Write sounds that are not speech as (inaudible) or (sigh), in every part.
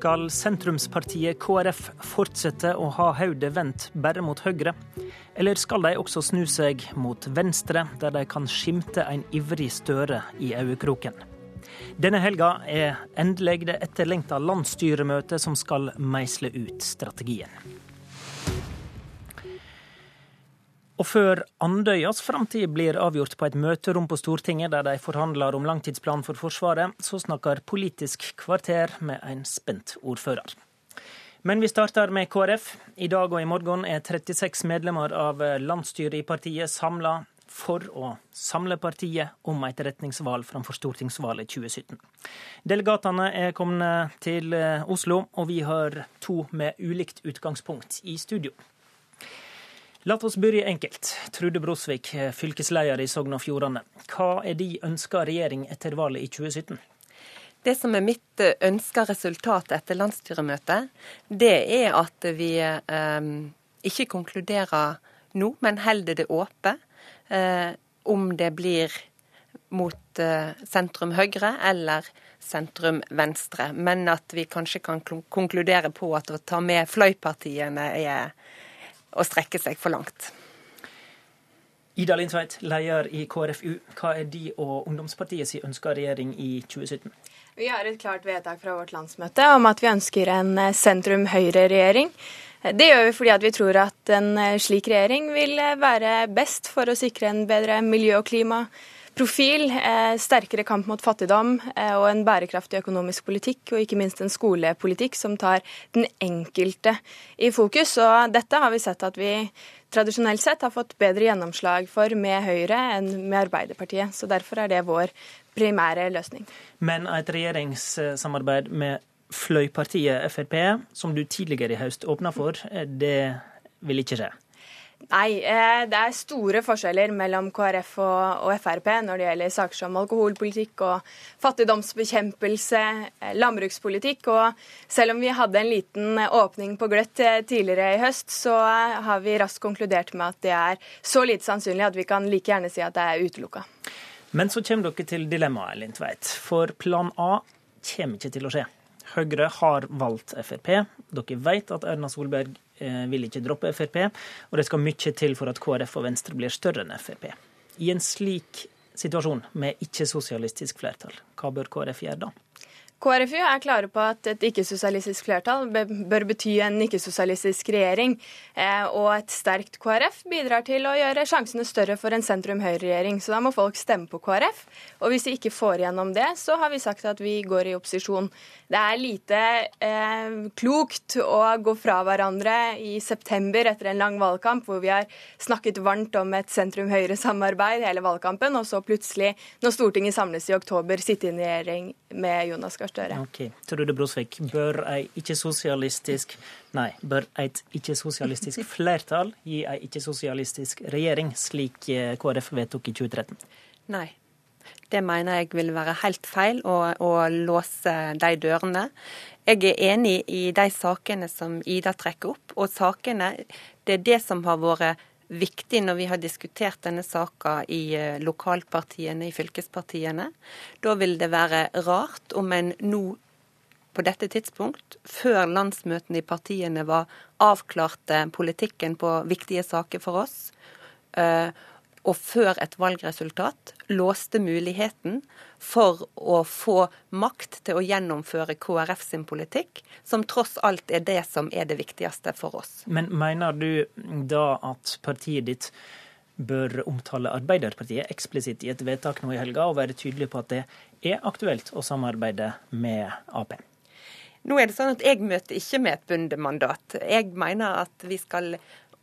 Skal sentrumspartiet KrF fortsette å ha hodet vendt bare mot Høyre? Eller skal de også snu seg mot venstre, der de kan skimte en ivrig Støre i øyekroken? Denne helga er endelig det etterlengta landsstyremøtet som skal meisle ut strategien. Og før Andøyas framtid blir avgjort på et møterom på Stortinget der de forhandler om langtidsplanen for Forsvaret, så snakker Politisk kvarter med en spent ordfører. Men vi starter med KrF. I dag og i morgen er 36 medlemmer av landsstyret i partiet samla for å samle partiet om et retningsvalg framfor stortingsvalget 2017. Delegatene er kommet til Oslo, og vi har to med ulikt utgangspunkt i studio. La oss begynne enkelt. Trude Brosvik, fylkesleder i Sogn og Fjordane. Hva er de ønska regjering etter valget i 2017? Det som er mitt ønska resultat etter landsstyremøtet, det er at vi eh, ikke konkluderer nå, men holder det åpent eh, om det blir mot eh, sentrum høyre eller sentrum venstre. Men at vi kanskje kan konkludere på at å ta med fløypartiene er å strekke seg for langt. Ida Lindtveit, leder i KrFU. Hva er de og Ungdomspartiet si ønska regjering i 2017? Vi har et klart vedtak fra vårt landsmøte om at vi ønsker en eh, sentrum-høyre-regjering. Det gjør vi fordi vi tror at en eh, slik regjering vil eh, være best for å sikre en bedre miljø- og klimaprofil, sterkere kamp mot fattigdom og en bærekraftig økonomisk politikk, og ikke minst en skolepolitikk som tar den enkelte i fokus. Og dette har vi sett at vi tradisjonelt sett har fått bedre gjennomslag for med Høyre enn med Arbeiderpartiet. Så derfor er det vår primære løsning. Men et regjeringssamarbeid med fløypartiet Frp, som du tidligere i høst åpna for, det vil ikke skje? Nei, det er store forskjeller mellom KrF og, Frp når det gjelder saker som alkoholpolitikk og fattigdomsbekjempelse, landbrukspolitikk. Og selv om vi hadde en liten åpning på gløtt tidligere i høst, så har vi raskt konkludert med at det er så lite sannsynlig at vi kan like gjerne si at det er utelukka. Men så kommer dere til dilemmaet, Lindtveit. For plan A kommer ikke til å skje. Høyre har valgt Frp. Dere vet at Erna Solberg eh, vil ikke droppe Frp, og det skal mye til for at KrF og Venstre blir større enn Frp. I en slik situasjon med ikke-sosialistisk flertall, hva bør KrF gjøre da? KrFU er klare på at et ikke-sosialistisk flertall bør bety en ikke-sosialistisk regjering. Eh, og et sterkt KrF bidrar til å gjøre sjansene større for en sentrum-høyre-regjering. Så da må folk stemme på KrF. Og hvis de ikke får igjennom det, så har vi sagt at vi går i opposisjon. Det er lite eh, klokt å gå fra hverandre i september etter en lang valgkamp hvor vi har snakket varmt om et sentrum-høyre-samarbeid hele valgkampen, og så plutselig, når Stortinget samles i oktober, sitte i en regjering med Jonas Gahr Støre. Okay. Trude Brosvik, bør ei ikke-sosialistisk Nei, bør et ikke-sosialistisk (laughs) flertall gi ei ikke-sosialistisk regjering, slik eh, KrF vedtok i 2013? Nei. Det mener jeg vil være helt feil å, å låse de dørene. Jeg er enig i de sakene som Ida trekker opp, og sakene det er det som har vært viktig når vi har diskutert denne saka i eh, lokalpartiene, i fylkespartiene. Da vil det være rart om en nå på dette tidspunkt, før landsmøtene i partiene var avklarte politikken på viktige saker for oss, eh, og før et valgresultat låste muligheten for å få makt til å gjennomføre KrF sin politikk, som tross alt er det som er det viktigste for oss. Men mener du da at partiet ditt bør omtale Arbeiderpartiet eksplisitt i et vedtak nå i helga, og være tydelig på at det er aktuelt å samarbeide med Ap? Nå er det sånn at Jeg møter ikke med et bundet mandat. Jeg mener at vi skal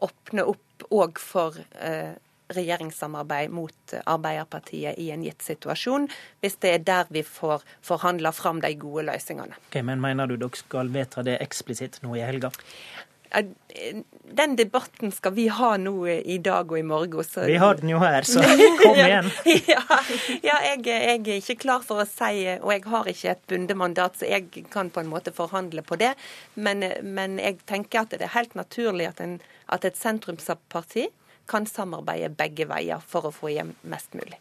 åpne opp òg for eh, regjeringssamarbeid mot Arbeiderpartiet i en gitt situasjon, hvis det er der vi får forhandla fram de gode løsningene. Okay, men Mener du dere skal vedta det eksplisitt nå i helga? Den debatten skal vi ha nå i dag og i morgen. Så... Vi har den jo her, så (laughs) kom igjen. (laughs) ja, ja jeg, jeg, er ikke klar for å si, og jeg har ikke et bundet mandat, så jeg kan på en måte forhandle på det. Men, men jeg tenker at det er helt naturlig at, en, at et sentrumsparti kan samarbeide begge veier for å få hjem mest mulig.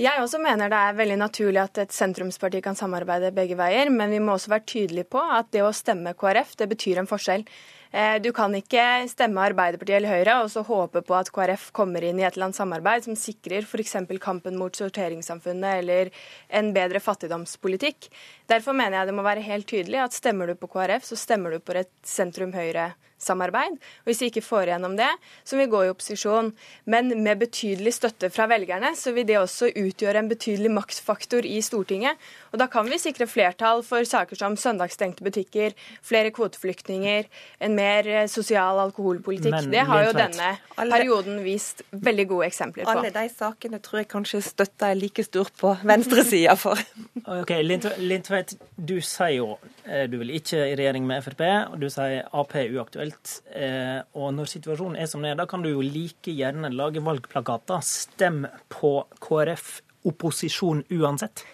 Jeg også mener det er veldig naturlig at et sentrumsparti kan samarbeide begge veier, men vi må også være tydelige på at det å stemme KrF, det betyr en forskjell. Eh, du kan ikke stemme Arbeiderpartiet eller Høyre og så håpe på at KrF kommer inn i et eller annet samarbeid som sikrer f.eks. kampen mot sorteringssamfunnet eller en bedre fattigdomspolitikk. Derfor mener jeg det må være helt tydelig at stemmer du på KrF, så stemmer du på et sentrum-høyre samarbeid. Og hvis vi ikke får igjennom det, så vil vi gå i opposisjon. Men med betydelig støtte fra velgerne, så vil det også utgjøre en betydelig maktfaktor i Stortinget. Og da kan vi sikre flertall for saker som søndagsstengte butikker, flere kvoteflyktninger, en mer eh, sosial alkoholpolitikk. Men, det har jo denne perioden vist veldig gode eksempler på. Alle de sakene tror jeg kanskje støtta er like stort på venstresida for. (laughs) ok, Lindtveit, du sier jo eh, du vil ikke i regjering med Frp, og du sier Ap er uaktuelt. Eh, og når situasjonen er som den er, da kan du jo like gjerne lage valgplakater. Stem på KrF opposisjon uansett.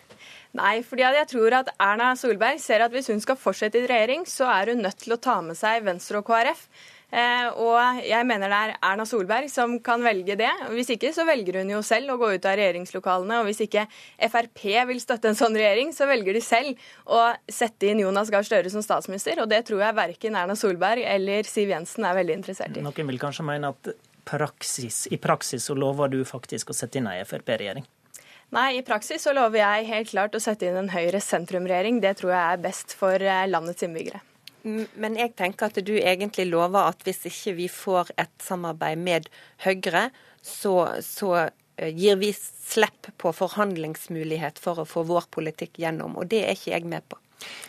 Nei, fordi jeg tror at Erna Solberg ser at hvis hun skal fortsette i regjering, så er hun nødt til å ta med seg Venstre og KrF. Eh, og jeg mener det er Erna Solberg som kan velge det. Hvis ikke så velger hun jo selv å gå ut av regjeringslokalene. Og hvis ikke Frp vil støtte en sånn regjering, så velger de selv å sette inn Jonas Gahr Støre som statsminister. Og det tror jeg verken Erna Solberg eller Siv Jensen er veldig interessert i. Noen vil kanskje mene at praksis, i praksis så lover du faktisk å sette inn ei Frp-regjering? Nei, i praksis så lover jeg helt klart å sette inn en Høyre-sentrum-regjering. Det tror jeg er best for eh, landets innbyggere. Men jeg tenker at du egentlig lover at hvis ikke vi får et samarbeid med Høyre, så, så eh, gir vi slipp på forhandlingsmulighet for å få vår politikk gjennom. Og det er ikke jeg med på.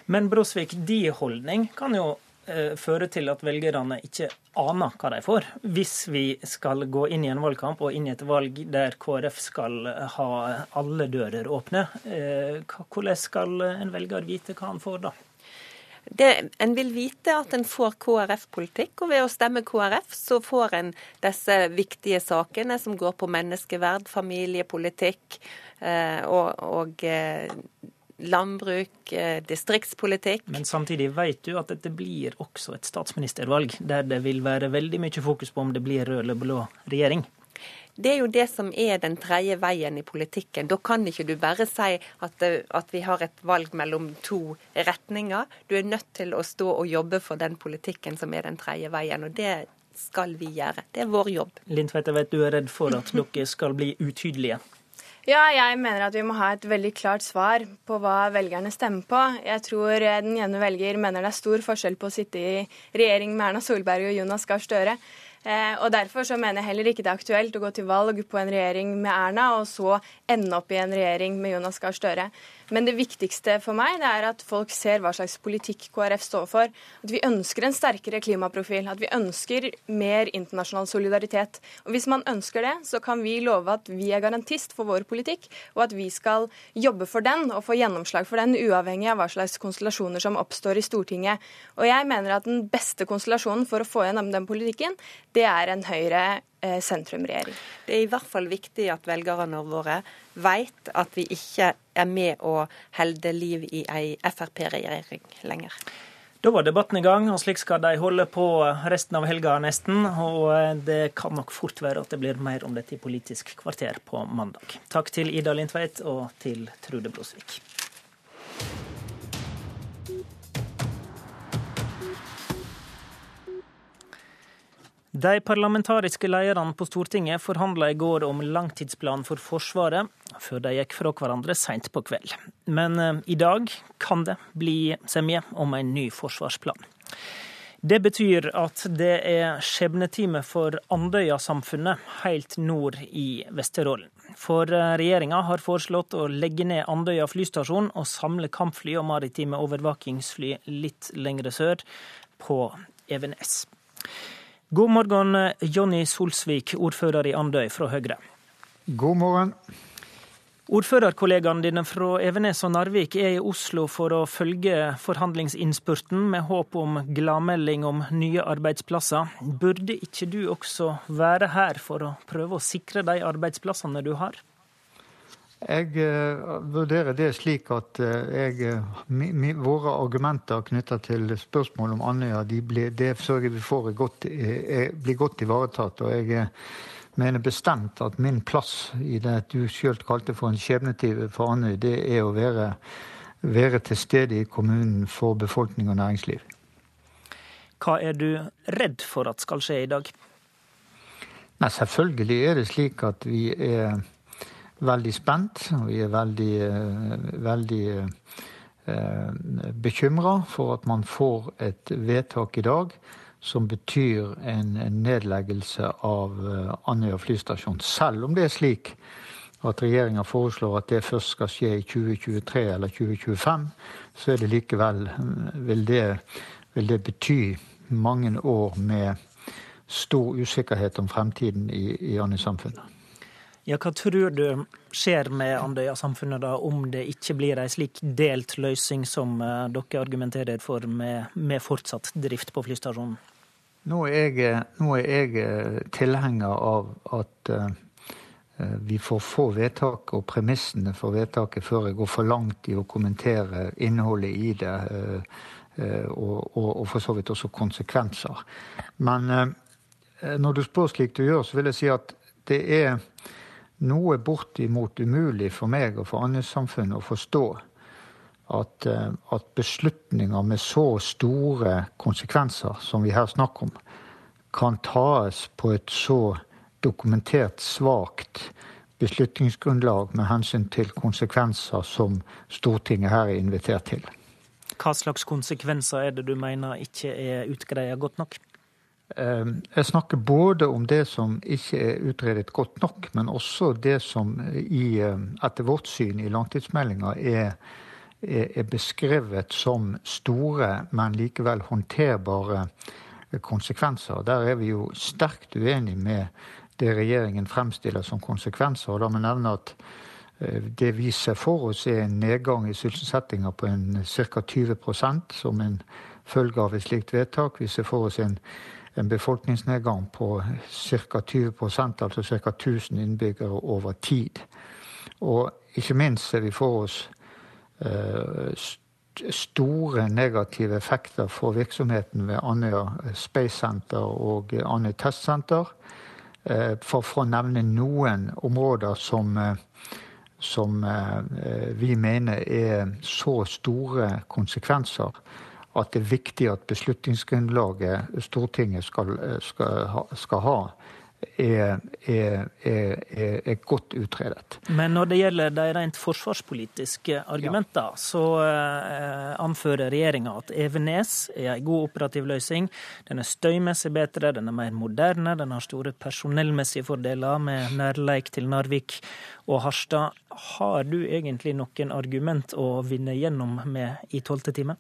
Men Brosvik, din holdning kan jo eh, føre til at velgerne ikke aner hva de får. Hvis vi skal gå inn i en valgkamp og inn i et valg der KrF skal ha alle dører åpne, eh, hvordan skal en velger vite hva han får da? Det, en vil vite at en får KrF-politikk, og ved å stemme KrF så får en disse viktige sakene som går på menneskeverd, familiepolitikk eh, og, og eh, landbruk, eh, distriktspolitikk. Men samtidig vet du at dette blir også et statsministervalg, der det vil være veldig mye fokus på om det blir rød eller blå regjering. Det er jo det som er den tredje veien i politikken. Da kan ikke du bare si at, at, vi har et valg mellom to retninger. Du er nødt til å stå og jobbe for den politikken som er den tredje veien. og det skal vi gjøre. Det er vår jobb. Lindtveit, jeg vet du er redd for at (laughs) dere skal bli utydelige. Ja, jeg mener at vi må ha et veldig klart svar på hva velgerne stemmer på. Jeg tror den ene velger mener det er stor forskjell på å sitte i regjering med Erna Solberg og Jonas Gahr Støre. Eh, og Derfor så mener jeg heller ikke det er aktuelt å gå til valg på en regjering med Erna, og så ende opp i en regjering med Jonas Gahr Støre. Men det viktigste for meg det er at folk ser hva slags politikk KrF står for. At vi ønsker en sterkere klimaprofil. At vi ønsker mer internasjonal solidaritet. Og Hvis man ønsker det, så kan vi love at vi er garantist for vår politikk, og at vi skal jobbe for den og få gjennomslag for den, uavhengig av hva slags konstellasjoner som oppstår i Stortinget. Og jeg mener at den beste konstellasjonen for å få gjennom den politikken, det er en Høyre Eh, sentrumregjering. Det er i hvert fall viktig at velgerne våre vet at vi ikke er med å helde liv i ei Frp-regjering lenger. Da var debatten i gang, og slik skal de holde på resten av helga nesten. Og eh, det kan nok fort være at det blir mer om dette i Politisk kvarter på mandag. Takk til Ida Lindtveit og til Trude Brosvik. De parlamentariske lederne på Stortinget forhandla i går om langtidsplanen for Forsvaret, før de gikk fra hverandre seint på kveld. Men eh, i dag kan det bli semje om en ny forsvarsplan. Det betyr at det er skjebnetime for Andøya-samfunnet helt nord i Vesterålen. For eh, regjeringa har foreslått å legge ned Andøya flystasjon og samle kampfly og maritime overvåkingsfly litt lengre sør, på Evenes. God morgen, Jonny Solsvik, ordfører i Andøy fra Høyre. God morgen. Ordførerkollegaene dine fra Evenes og Narvik er i Oslo for å følge forhandlingsinnspurten med håp om gladmelding om nye arbeidsplasser. Burde ikke du også være her for å prøve å sikre de arbeidsplassene du har? Jeg uh, vurderer det slik at uh, jeg, uh, mi, mi, våre argumenter knytta til spørsmål om Andøya, de blir, det sørger vi for godt, blir godt ivaretatt. og jeg mener bestemt at min plass i det du sjøl kalte for en skjebnetyv for Andøy, det er å være, være til stede i kommunen for befolkning og næringsliv. Hva er du redd for at skal skje i dag? Nei, Selvfølgelig er det slik at vi er veldig spent. Vi er veldig, eh, veldig eh, bekymra for at man får et vedtak i dag som betyr en, nedleggelse av eh, Andøya flystasjon. Selv om det er slik at regjeringa foreslår at det først skal skje i 2023 eller 2025, så er det likevel vil det, vil det bety mange år med stor usikkerhet om fremtiden i, i Andøy-samfunnet. Ja, hva tror du skjer med Andøya-samfunnet da, om det ikke blir ei slik delt løsning som uh, dere argumenterer for med, med, fortsatt drift på flystasjonen? Nå er jeg, nå er jeg eh, tilhenger av at vi får få vedtak og premissene for vedtaket før jeg går for langt i å kommentere innholdet i det. Og, og, og, for så vidt også konsekvenser. Men når du spør slik du gjør, så vil jeg si at det er noe bortimot umulig for meg og for Andøy-samfunnet å forstå at, eh, at, beslutninger med så store konsekvenser som vi her snakker om, kan tas på et så dokumentert svakt beslutningsgrunnlag med hensyn til konsekvenser som Stortinget her er invitert til. Hva slags konsekvenser er det du mener ikke er utgreia godt nok? Ehm, jeg snakker både om det som ikke er utredet godt nok, men også det som i, ehm, etter vårt syn i langtidsmeldinga er, er, beskrevet som store, men likevel håndterbare konsekvenser. Der er vi jo sterkt uenig med det regjeringen fremstiller som konsekvenser. og må jeg nevne at eh, det vi ser for oss, er en nedgang i sysselsettinga på ca. 20% som en følge av et slikt vedtak. Vi ser for oss en en befolkningsnedgang på ca. 20% altså ca. 1000 innbyggere over tid. Og ikke minst ser vi for oss eh, store negative effekter for virksomheten ved Andøya Space Center og Andøya Test Center. Eh, for, for, å nevne noen områder som, eh, som vi mener er så store konsekvenser at det er viktig at beslutningsgrunnlaget Stortinget skal, skal, skal ha, er, er, er, er, godt utredet. Men når det gjelder de rent forsvarspolitiske argumentene, ja. så eh, anfører regjeringa at Evenes er en god operativ løsning. Den er støymessig bedre, den er mer moderne, den har store personellmessige fordeler med nærleik til Narvik og Harstad. Har du egentlig noen argument å vinne gjennom med i tolvte time?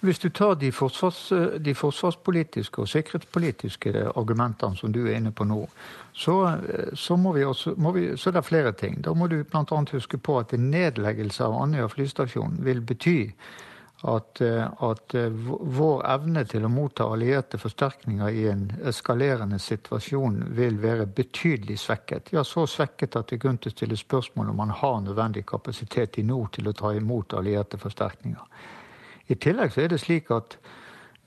Hvis du tar de, forsvars, de, forsvarspolitiske og sikkerhetspolitiske argumentene som du er inne på nå, så, så, må vi også, må vi, så er det flere ting. Da må du bl.a. huske på at en nedleggelse av Andøya flystasjon vil bety at, at, vår evne til å motta allierte forsterkninger i en eskalerende situasjon vil være betydelig svekket. Ja, så svekket at det er grunn til å stille spørsmål om man har nødvendig kapasitet i nord til å ta imot allierte forsterkninger. I tillegg så er det slik at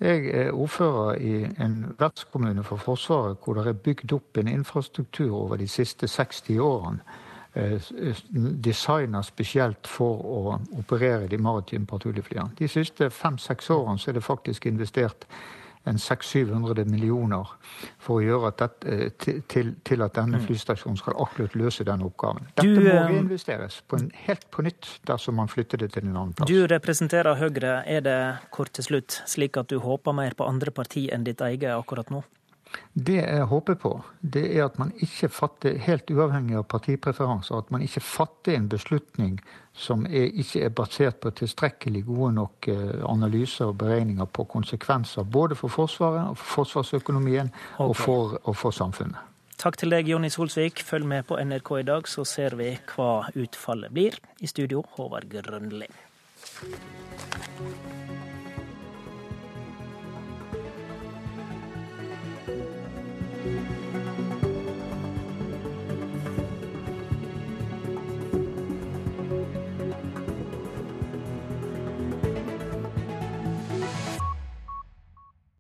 jeg er ordfører i en vertskommune for Forsvaret hvor det er bygd opp en infrastruktur over de siste 60 årene. Eh, Designa spesielt for å operere de maritime patruljeflyene. De siste fem-seks årene så er det faktisk investert en 600-700 millioner for å gjøre at dette, eh, til, til, at denne mm. flystasjonen skal akkurat løse den oppgaven. Dette du, må reinvesteres eh, på en, helt på nytt dersom man flytter det til en annen plass. Du representerer Høyre. Er det kort til slutt slik at du håper mer på andre parti enn ditt eget akkurat nå? Det jeg håper på, det er at man ikke fatter, helt uavhengig av partipreferanser, at man ikke fatter en beslutning som er, ikke er basert på tilstrekkelig gode nok eh, analyser og beregninger på konsekvenser både for Forsvaret, for forsvarsøkonomien okay. og, for, og for samfunnet. Takk til deg, Jonny Solsvik. Følg med på NRK i dag, så ser vi hva utfallet blir. I studio, Håvard Grønli.